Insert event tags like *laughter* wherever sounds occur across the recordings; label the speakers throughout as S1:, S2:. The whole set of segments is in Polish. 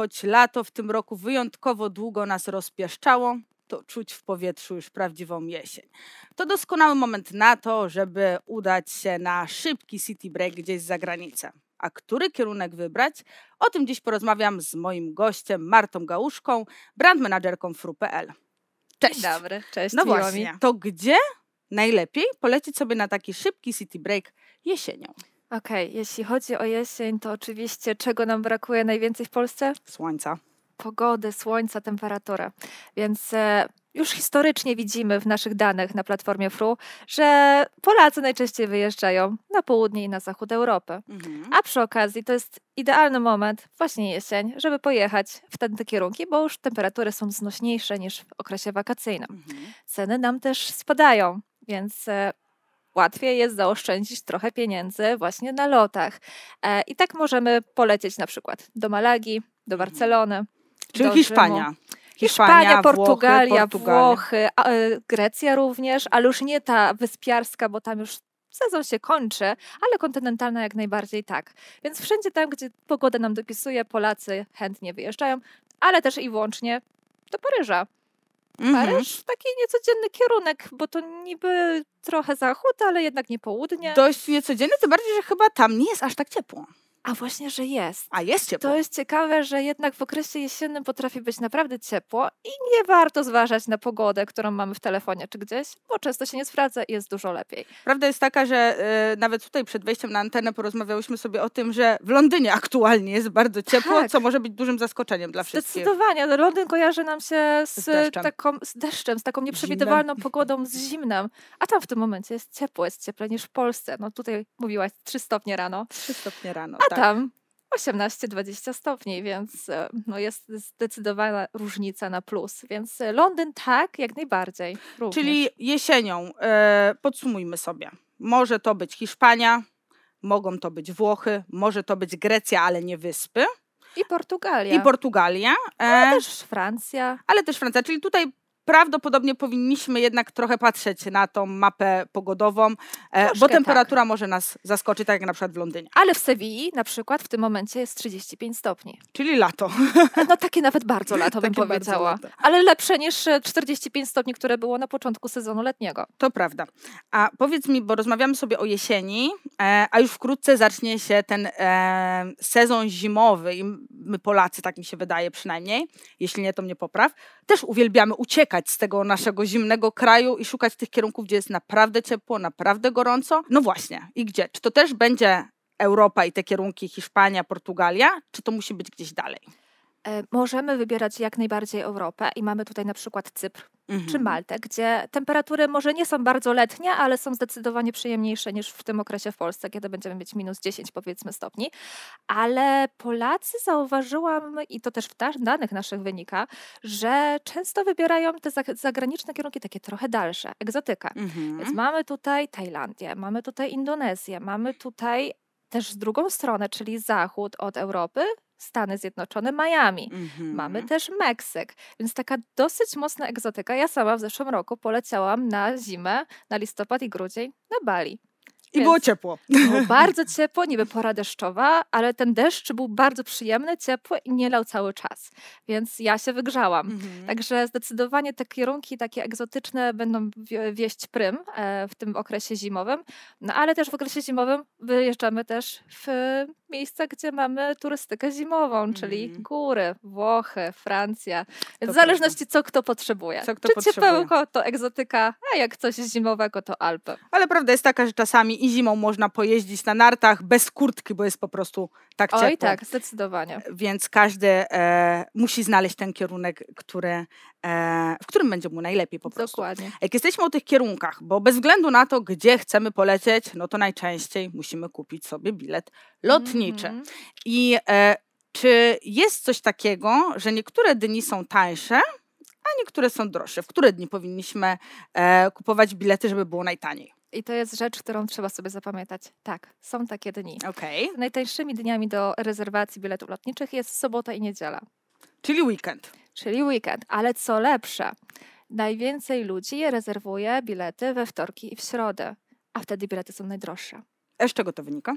S1: choć lato w tym roku wyjątkowo długo nas rozpieszczało, to czuć w powietrzu już prawdziwą jesień. To doskonały moment na to, żeby udać się na szybki city break gdzieś za granicę. A który kierunek wybrać? O tym dziś porozmawiam z moim gościem Martą Gałuszką, brand managerką fru.pl. Cześć.
S2: Dzień dobry, cześć.
S1: No właśnie,
S2: Mi.
S1: to gdzie najlepiej polecieć sobie na taki szybki city break jesienią?
S2: Okej, jeśli chodzi o jesień, to oczywiście czego nam brakuje najwięcej w Polsce?
S1: Słońca.
S2: Pogody, słońca, temperatury. Więc e, już historycznie widzimy w naszych danych na platformie FRU, że Polacy najczęściej wyjeżdżają na południe i na zachód Europy.
S1: Mhm.
S2: A przy okazji to jest idealny moment, właśnie jesień, żeby pojechać w te, te kierunki, bo już temperatury są znośniejsze niż w okresie wakacyjnym.
S1: Mhm.
S2: ceny nam też spadają, więc e, łatwiej jest zaoszczędzić trochę pieniędzy właśnie na lotach. E, I tak możemy polecieć na przykład do Malagi, do
S1: Mhm.
S2: Barcelony.
S1: Czyli
S2: do
S1: Hiszpania.
S2: Rzymu. Hiszpania, Portugalia,
S1: Włochy,
S2: Włochy, e, Grecja również, ale już nie ta wyspiarska, bo tam już sezon się kończy, ale kontynentalna jak najbardziej tak. Więc wszędzie tam, gdzie pogoda nam dopisuje, Polacy chętnie wyjeżdżają, ale też i włącznie do Paryża.
S1: Mhm.
S2: Paryż taki niecodzienny kierunek, bo to niby trochę zachód, ale jednak nie południe.
S1: Dość niecodzienny, tym bardziej, że chyba tam nie jest aż tak ciepło.
S2: A właśnie, że jest.
S1: A jest ciepło.
S2: To jest ciekawe, że jednak w okresie jesiennym potrafi być naprawdę ciepło i nie warto zważać na pogodę, którą mamy w telefonie czy gdzieś, bo często się nie sprawdza i jest dużo lepiej.
S1: Prawda jest taka, że e, nawet tutaj przed wejściem na antenę porozmawiałyśmy sobie o tym, że w Londynie aktualnie jest bardzo ciepło,
S2: Tak.
S1: co może być dużym zaskoczeniem dla wszystkich.
S2: Zdecydowanie. No, Londyn kojarzy nam się z,
S1: Z deszczem.
S2: taką, z deszczem, z taką nieprzewidywalną pogodą, z zimnem. A tam w tym momencie jest ciepło, jest cieplej niż w Polsce. No tutaj mówiłaś 3 stopnie rano.
S1: 3 stopnie rano.
S2: A. tam 18-20 stopni, więc e, no jest zdecydowana różnica na plus. Więc e, Londyn tak, jak najbardziej. Również.
S1: Czyli jesienią, e, podsumujmy sobie. Może to być Hiszpania, mogą to być Włochy, może to być Grecja, ale nie wyspy.
S2: I Portugalia.
S1: I Portugalia, e,
S2: Ale też Francja.
S1: ale też Francja. Czyli tutaj prawdopodobnie powinniśmy jednak trochę patrzeć na tą mapę pogodową, e, bo
S2: Troszkę
S1: temperatura może nas zaskoczyć, tak jak na przykład w Londynie.
S2: Ale w Sewilli na przykład w tym momencie jest 35 stopni.
S1: Czyli lato.
S2: No takie nawet bardzo lato bym *laughs* powiedziała.
S1: lato.
S2: Ale lepsze niż e, 45 stopni, które było na początku sezonu letniego.
S1: To prawda. A powiedz mi, bo rozmawiamy sobie o jesieni, e, a już wkrótce zacznie się ten e, sezon zimowy i my Polacy, tak mi się wydaje przynajmniej, jeśli nie, to mnie popraw, też uwielbiamy uciekać z tego naszego zimnego kraju i szukać tych kierunków, gdzie jest naprawdę ciepło, naprawdę gorąco. No właśnie. I gdzie? Czy to też będzie Europa i te kierunki Hiszpania, Portugalia, czy to musi być gdzieś dalej?
S2: E, Możemy wybierać jak najbardziej Europę i mamy tutaj na przykład Cypr czy
S1: Mhm.
S2: Maltę, gdzie temperatury może nie są bardzo letnie, ale są zdecydowanie przyjemniejsze niż w tym okresie w Polsce, kiedy będziemy mieć minus 10 powiedzmy stopni. Ale Polacy zauważyłam, i to też w da- danych naszych wynika, że często wybierają te zag- zagraniczne kierunki takie trochę dalsze, egzotyka.
S1: Mhm.
S2: Więc mamy tutaj Tajlandię, mamy tutaj Indonezję, mamy tutaj też z drugą stronę, czyli zachód od Europy, Stany Zjednoczone, Miami.
S1: Mhm.
S2: Mamy też Meksyk, więc taka dosyć mocna egzotyka. Ja sama w zeszłym roku poleciałam na zimę, na listopad i grudzień na Bali.
S1: I było
S2: więc-
S1: ciepło.
S2: Było *laughs* bardzo ciepło, niby pora deszczowa, ale ten deszcz był bardzo przyjemny, ciepły i nie lał cały czas. Więc ja się wygrzałam.
S1: Mhm.
S2: Także zdecydowanie te kierunki takie egzotyczne będą wie- wieść prym e, w tym okresie zimowym, no ale też w okresie zimowym wyjeżdżamy też w miejsca, gdzie mamy turystykę zimową, czyli
S1: Mhm.
S2: góry, Włochy, Francja. Więc
S1: To
S2: w zależności co kto potrzebuje.
S1: Co kto
S2: Czy
S1: potrzebuje.
S2: ciepełko to egzotyka, a jak coś zimowego to Alpy.
S1: Ale prawda jest taka, że czasami i zimą można pojeździć na nartach bez kurtki, bo jest po prostu tak ciepło.
S2: Oj tak, zdecydowanie.
S1: Więc każdy e, musi znaleźć ten kierunek, który, w którym będzie mu najlepiej po prostu.
S2: Dokładnie.
S1: Jak jesteśmy o tych kierunkach, bo bez względu na to, gdzie chcemy polecieć, no to najczęściej musimy kupić sobie bilet lotniczy.
S2: Mhm.
S1: I e, czy jest coś takiego, że niektóre dni są tańsze, a niektóre są droższe? W które dni powinniśmy e, kupować bilety, żeby było najtaniej?
S2: I to jest rzecz, którą trzeba sobie zapamiętać. Tak, są takie dni.
S1: Okej,
S2: Najtańszymi dniami do rezerwacji biletów lotniczych jest sobota i niedziela,
S1: czyli weekend.
S2: czyli weekend. Ale co lepsze, najwięcej ludzi rezerwuje bilety we wtorki i w środę, a wtedy bilety są najdroższe.
S1: A z czego to wynika?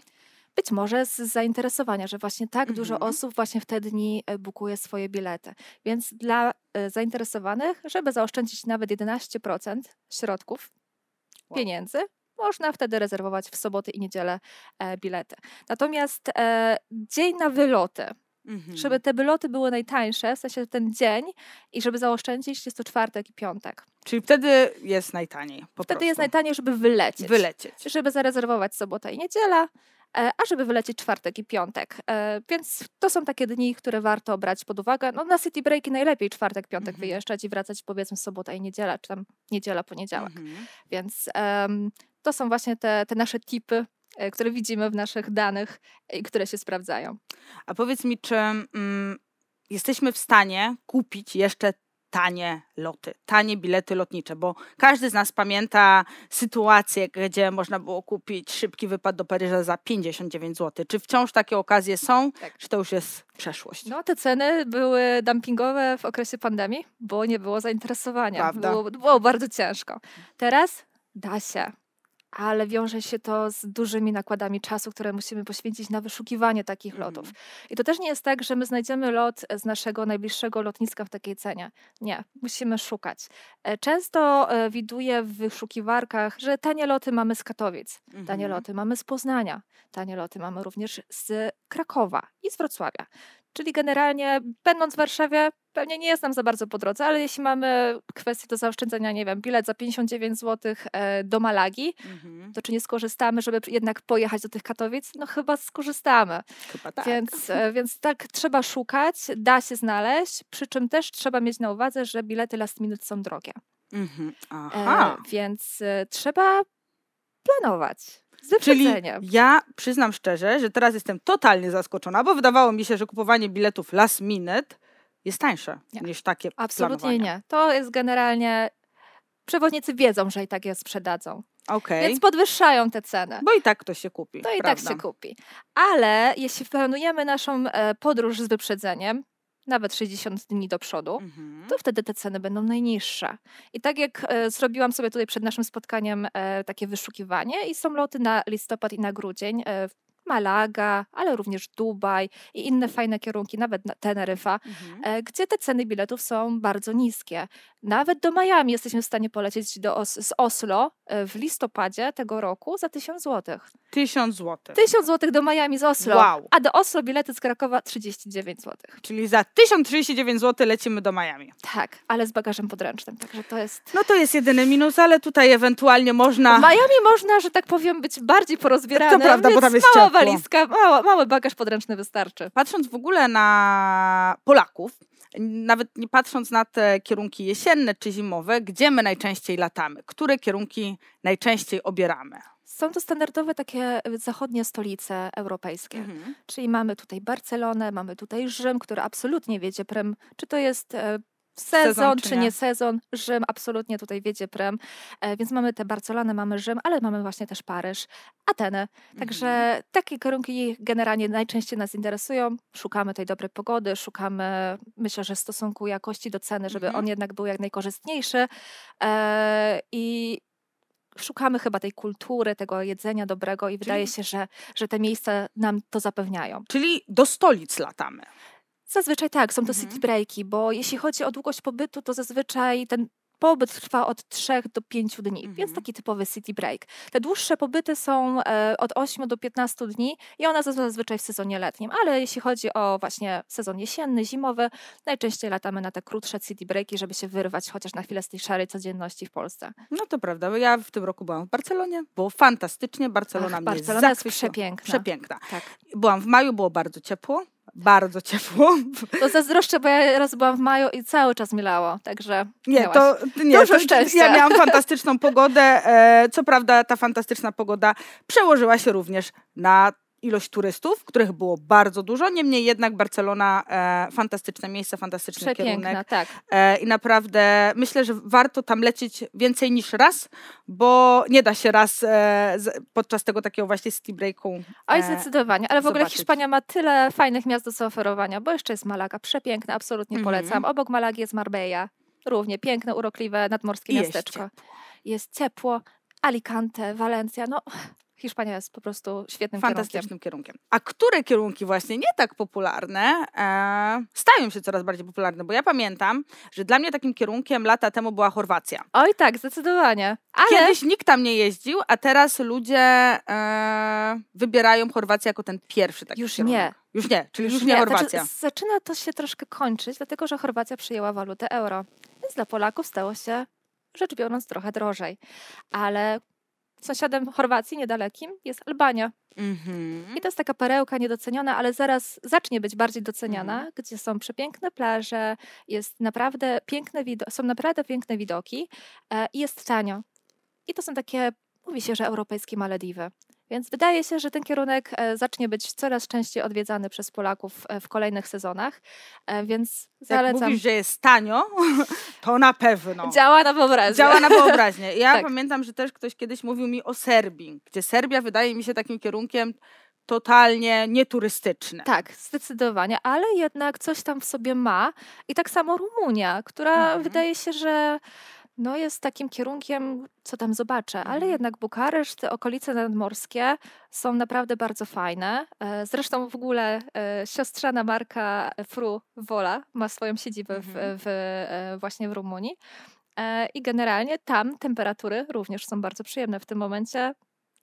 S2: być może z zainteresowania, że właśnie tak dużo
S1: Mhm.
S2: osób właśnie w te dni e, bukuje swoje bilety. Więc dla e, zainteresowanych, żeby zaoszczędzić nawet 11% środków,
S1: Wow.
S2: pieniędzy, można wtedy rezerwować w soboty i niedzielę e, bilety. Natomiast e, dzień na wyloty,
S1: Mhm.
S2: żeby te wyloty były najtańsze, w sensie ten dzień i żeby zaoszczędzić, jest to czwartek i piątek.
S1: Czyli wtedy jest najtaniej.
S2: Wtedy jest
S1: prostu.
S2: najtaniej, żeby wylecieć.
S1: Wylecieć.
S2: żeby zarezerwować sobota i niedziela, e, a żeby wylecieć czwartek i piątek. E, Więc to są takie dni, które warto brać pod uwagę. No na city breaki najlepiej czwartek, piątek
S1: Mhm.
S2: wyjeżdżać i wracać powiedzmy sobota i niedziela, czy tam niedziela, poniedziałek.
S1: Mhm.
S2: Więc em, to są właśnie te, te nasze tipy, które widzimy w naszych danych i które się sprawdzają.
S1: A powiedz mi, czy mm, jesteśmy w stanie kupić jeszcze tanie loty, tanie bilety lotnicze, bo każdy z nas pamięta sytuację, gdzie można było kupić szybki wypad do Paryża za 59 zł. Czy wciąż takie okazje są,
S2: Tak.
S1: czy to już jest przeszłość?
S2: No, te ceny były dumpingowe w okresie pandemii, bo nie było zainteresowania. Było, było bardzo ciężko. Teraz da się, ale wiąże się to z dużymi nakładami czasu, które musimy poświęcić na wyszukiwanie takich
S1: Mhm.
S2: lotów. I to też nie jest tak, że my znajdziemy lot z naszego najbliższego lotniska w takiej cenie. Nie, musimy szukać. E, Często e, widuję w wyszukiwarkach, że tanie loty mamy z Katowic, tanie
S1: Mhm.
S2: loty mamy z Poznania, tanie loty mamy również z Krakowa i z Wrocławia. Czyli generalnie, będąc w Warszawie, pewnie nie jest nam za bardzo po drodze, ale jeśli mamy kwestię do zaoszczędzenia, nie wiem, bilet za 59 zł do Malagi,
S1: Mhm.
S2: to czy nie skorzystamy, żeby jednak pojechać do tych Katowic? No chyba skorzystamy.
S1: Chyba tak.
S2: Więc, e, więc tak, trzeba szukać, da się znaleźć, przy czym też trzeba mieć na uwadze, że bilety last minute są drogie.
S1: Mhm.
S2: E,
S1: Aha.
S2: więc e, trzeba planować
S1: Czyli ja przyznam szczerze, że teraz jestem totalnie zaskoczona, bo wydawało mi się, że kupowanie biletów last minute jest tańsze
S2: Nie.
S1: niż takie
S2: Absolutnie
S1: planowanie.
S2: nie. To jest generalnie. Przewoźnicy wiedzą, że i tak je sprzedadzą,
S1: Okej,
S2: więc podwyższają te ceny.
S1: bo i tak ktoś się kupi.
S2: To i
S1: prawda?
S2: tak się kupi. Ale jeśli planujemy naszą e, podróż z wyprzedzeniem, nawet 60 dni do przodu,
S1: Mhm.
S2: to wtedy te ceny będą najniższe. I tak jak e, zrobiłam sobie tutaj przed naszym spotkaniem e, takie wyszukiwanie i są loty na listopad i na grudzień, e, Malaga, ale również Dubaj i inne fajne kierunki, nawet na Teneryfa,
S1: Mhm.
S2: e, gdzie te ceny biletów są bardzo niskie. Nawet do Miami jesteśmy w stanie polecieć do Os- z Oslo w listopadzie tego roku za 1000 zł.
S1: Tysiąc złotych.
S2: 1000 zł do Miami z Oslo,
S1: Wow.
S2: a do Oslo bilety z Krakowa 39 zł.
S1: Czyli za 1039 zł lecimy do Miami.
S2: Tak, ale z bagażem podręcznym, także to jest...
S1: No to jest jedyny minus, ale tutaj ewentualnie można...
S2: W Miami można, że tak powiem, być bardziej porozbieranym,
S1: To prawda, bo tam jest
S2: mała
S1: ciepło.
S2: walizka, mały bagaż podręczny wystarczy.
S1: Patrząc w ogóle na Polaków, nawet nie patrząc na te kierunki jesienne czy zimowe, gdzie my najczęściej latamy? Które kierunki najczęściej obieramy?
S2: Są to standardowe takie zachodnie stolice europejskie.
S1: Mhm.
S2: Czyli mamy tutaj Barcelonę, mamy tutaj Rzym, który absolutnie wiedzie prem. Czy to jest e, sezon,
S1: Sezon, czy nie?
S2: nie sezon? Rzym absolutnie tutaj wiedzie prem. E, więc mamy tę Barcelonę, mamy Rzym, ale mamy właśnie też Paryż, Atenę. Także
S1: Mhm.
S2: takie kierunki generalnie najczęściej nas interesują. Szukamy tej dobrej pogody, szukamy, myślę, że stosunku jakości do ceny, żeby
S1: Mhm.
S2: on jednak był jak najkorzystniejszy. E, I szukamy chyba tej kultury, tego jedzenia dobrego i wydaje się, że, że te miejsca nam to zapewniają.
S1: Czyli do stolic latamy.
S2: Zazwyczaj tak, są to
S1: Mhm.
S2: city breaki, bo jeśli chodzi o długość pobytu, to zazwyczaj ten pobyt trwa od 3 do 5 dni, więc
S1: Mhm.
S2: taki typowy city break. Te dłuższe pobyty są e, od 8 do 15 dni i one zaz- zazwyczaj w sezonie letnim, ale jeśli chodzi o właśnie sezon jesienny, zimowy, najczęściej latamy na te krótsze city breaki, żeby się wyrwać chociaż na chwilę z tej szarej codzienności w Polsce.
S1: No to prawda, bo ja w tym roku byłam w Barcelonie, było fantastycznie, Barcelona
S2: Ach,
S1: mnie
S2: Barcelona jest przepiękna.
S1: Przepiękna.
S2: Tak.
S1: Byłam w maju, było bardzo ciepło, bardzo ciepło.
S2: To zazdroszczę, bo ja raz byłam w maju i cały czas mielało, także
S1: Nie, to nie,
S2: Dużo
S1: to,
S2: szczęścia.
S1: ja miałam *laughs* fantastyczną pogodę. E, co prawda ta fantastyczna pogoda przełożyła się również na ilość turystów, których było bardzo dużo. Niemniej jednak Barcelona e, fantastyczne miejsce, fantastyczny
S2: Przepiękna,
S1: kierunek.
S2: tak.
S1: E, I naprawdę myślę, że warto tam lecieć więcej niż raz, bo nie da się raz e, z, podczas tego takiego właśnie city breaku.
S2: Oj,
S1: e,
S2: zdecydowanie. Ale w ogóle
S1: zobaczyć.
S2: Hiszpania ma tyle fajnych miast do zaoferowania, bo jeszcze jest Malaga, przepiękna, absolutnie
S1: Mhm.
S2: polecam. Obok Malagi jest Marbella, równie piękne, urokliwe, nadmorskie
S1: I jest
S2: miasteczko. Jest ciepło. Alicante, Walencja, no Hiszpania jest po prostu świetnym
S1: Fantastycznym
S2: kierunkiem.
S1: kierunkiem. A które kierunki właśnie nie tak popularne e, stają się coraz bardziej popularne? Bo ja pamiętam, że dla mnie takim kierunkiem lata temu była Chorwacja.
S2: Oj tak, zdecydowanie. Ale
S1: Kiedyś nikt tam nie jeździł, a teraz ludzie e, wybierają Chorwację jako ten pierwszy taki
S2: Już
S1: kierunek.
S2: nie.
S1: Już nie, czyli już, nie,
S2: Znaczy,
S1: Chorwacja.
S2: zaczyna to się troszkę kończyć, dlatego że Chorwacja przyjęła walutę euro. Więc dla Polaków stało się, rzecz biorąc, trochę drożej. Ale sąsiadem Chorwacji, niedalekim, jest Albania.
S1: Mhm.
S2: I to jest taka perełka niedoceniona, ale zaraz zacznie być bardziej doceniana,
S1: Mhm.
S2: gdzie są przepiękne plaże, jest naprawdę piękne wido- są naprawdę piękne widoki e, i jest tanio. I to są takie, mówi się, że europejskie Malediwy. Więc wydaje się, że ten kierunek e, zacznie być coraz częściej odwiedzany przez Polaków e, w kolejnych sezonach, e, więc
S1: Jak
S2: zalecam.
S1: mówisz, że jest tanio, *laughs* to na pewno.
S2: Działa na wyobraźnię.
S1: Działa na wyobraźnię. Ja *laughs*
S2: Tak.
S1: pamiętam, że też ktoś kiedyś mówił mi o Serbii, gdzie Serbia wydaje mi się takim kierunkiem totalnie nieturystycznym.
S2: Tak, zdecydowanie, ale jednak coś tam w sobie ma. I tak samo Rumunia, która
S1: Mhm.
S2: wydaje się, że no jest takim kierunkiem, co tam zobaczę, ale
S1: Mhm.
S2: jednak Bukareszt, te okolice nadmorskie są naprawdę bardzo fajne. E, Zresztą w ogóle e, siostrzana marka Fru Wola ma swoją siedzibę w,
S1: Mhm.
S2: w, e, właśnie w Rumunii. I generalnie tam temperatury również są bardzo przyjemne w tym momencie.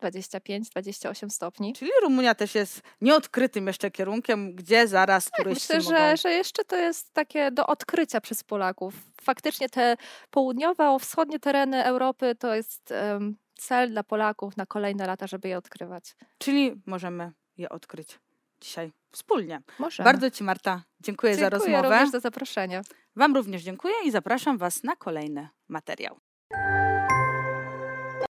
S2: 25-28 stopni.
S1: Czyli Rumunia też jest nieodkrytym jeszcze kierunkiem, gdzie zaraz turyści
S2: Tak, Myślę,
S1: mogą...
S2: że, że jeszcze to jest takie do odkrycia przez Polaków. Faktycznie te południowo-wschodnie tereny Europy to jest em, cel dla Polaków na kolejne lata, żeby je odkrywać.
S1: Czyli możemy je odkryć dzisiaj wspólnie.
S2: Może.
S1: Bardzo Ci Marta dziękuję, za
S2: Dziękuję
S1: rozmowę.
S2: również za zaproszenie.
S1: Wam również dziękuję i zapraszam Was na kolejny materiał.